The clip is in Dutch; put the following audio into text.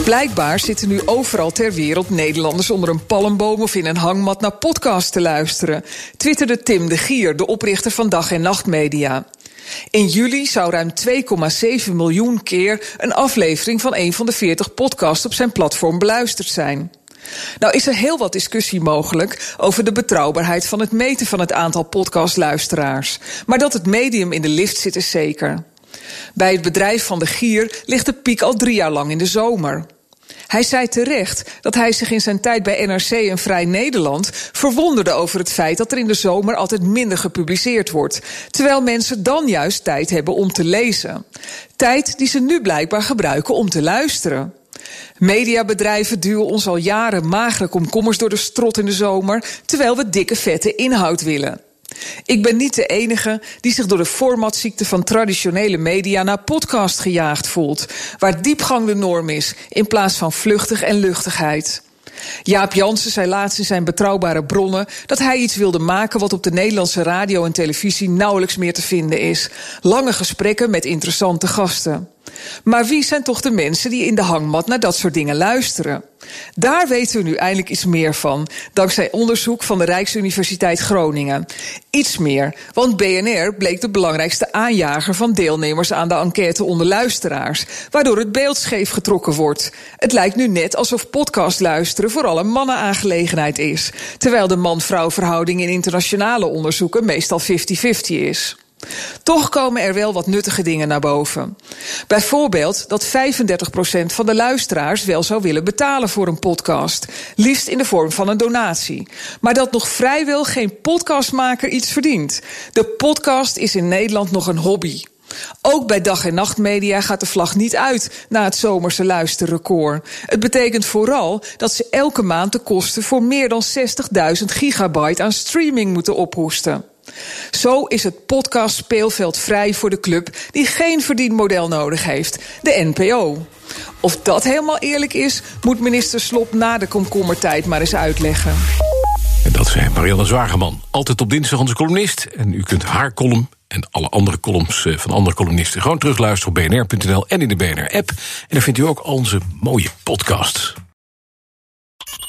Blijkbaar zitten nu overal ter wereld Nederlanders onder een palmboom of in een hangmat naar podcasts te luisteren, twitterde Tim de Gier, de oprichter van Dag en Nacht Media. In juli zou ruim 2,7 miljoen keer een aflevering van een van de 40 podcasts op zijn platform beluisterd zijn. Nou is er heel wat discussie mogelijk over de betrouwbaarheid van het meten van het aantal podcastluisteraars. Maar dat het medium in de lift zit is zeker. Bij het bedrijf van de Gier ligt de piek al drie jaar lang in de zomer. Hij zei terecht dat hij zich in zijn tijd bij NRC en Vrij Nederland verwonderde over het feit dat er in de zomer altijd minder gepubliceerd wordt, terwijl mensen dan juist tijd hebben om te lezen. Tijd die ze nu blijkbaar gebruiken om te luisteren. Mediabedrijven duwen ons al jaren magere komkommers door de strot in de zomer, terwijl we dikke vette inhoud willen. Ik ben niet de enige die zich door de formatziekte van traditionele media naar podcast gejaagd voelt, waar diepgang de norm is in plaats van vluchtig en luchtigheid. Jaap Jansen zei laatst in zijn betrouwbare bronnen dat hij iets wilde maken wat op de Nederlandse radio en televisie nauwelijks meer te vinden is: lange gesprekken met interessante gasten. Maar wie zijn toch de mensen die in de hangmat naar dat soort dingen luisteren? Daar weten we nu eindelijk iets meer van, dankzij onderzoek van de Rijksuniversiteit Groningen. Iets meer, want BNR bleek de belangrijkste aanjager van deelnemers aan de enquête onder luisteraars, waardoor het beeld scheef getrokken wordt. Het lijkt nu net alsof podcast luisteren vooral een mannenaangelegenheid is, terwijl de man-vrouw verhouding in internationale onderzoeken meestal 50-50 is. Toch komen er wel wat nuttige dingen naar boven. Bijvoorbeeld dat 35% van de luisteraars wel zou willen betalen voor een podcast, liefst in de vorm van een donatie. Maar dat nog vrijwel geen podcastmaker iets verdient. De podcast is in Nederland nog een hobby. Ook bij dag- en nachtmedia gaat de vlag niet uit na het zomerse luisterrecord. Het betekent vooral dat ze elke maand de kosten voor meer dan 60.000 gigabyte aan streaming moeten ophoesten. Zo is het podcast speelveld vrij voor de club die geen verdienmodel nodig heeft, de NPO. Of dat helemaal eerlijk is, moet minister Slop na de komkommertijd maar eens uitleggen. En dat zei Marianne Zwageman. Altijd op dinsdag onze columnist. En u kunt haar column en alle andere columns eh, van andere columnisten... gewoon terugluisteren op bnr.nl en in de BNR-app. En daar vindt u ook onze mooie podcasts.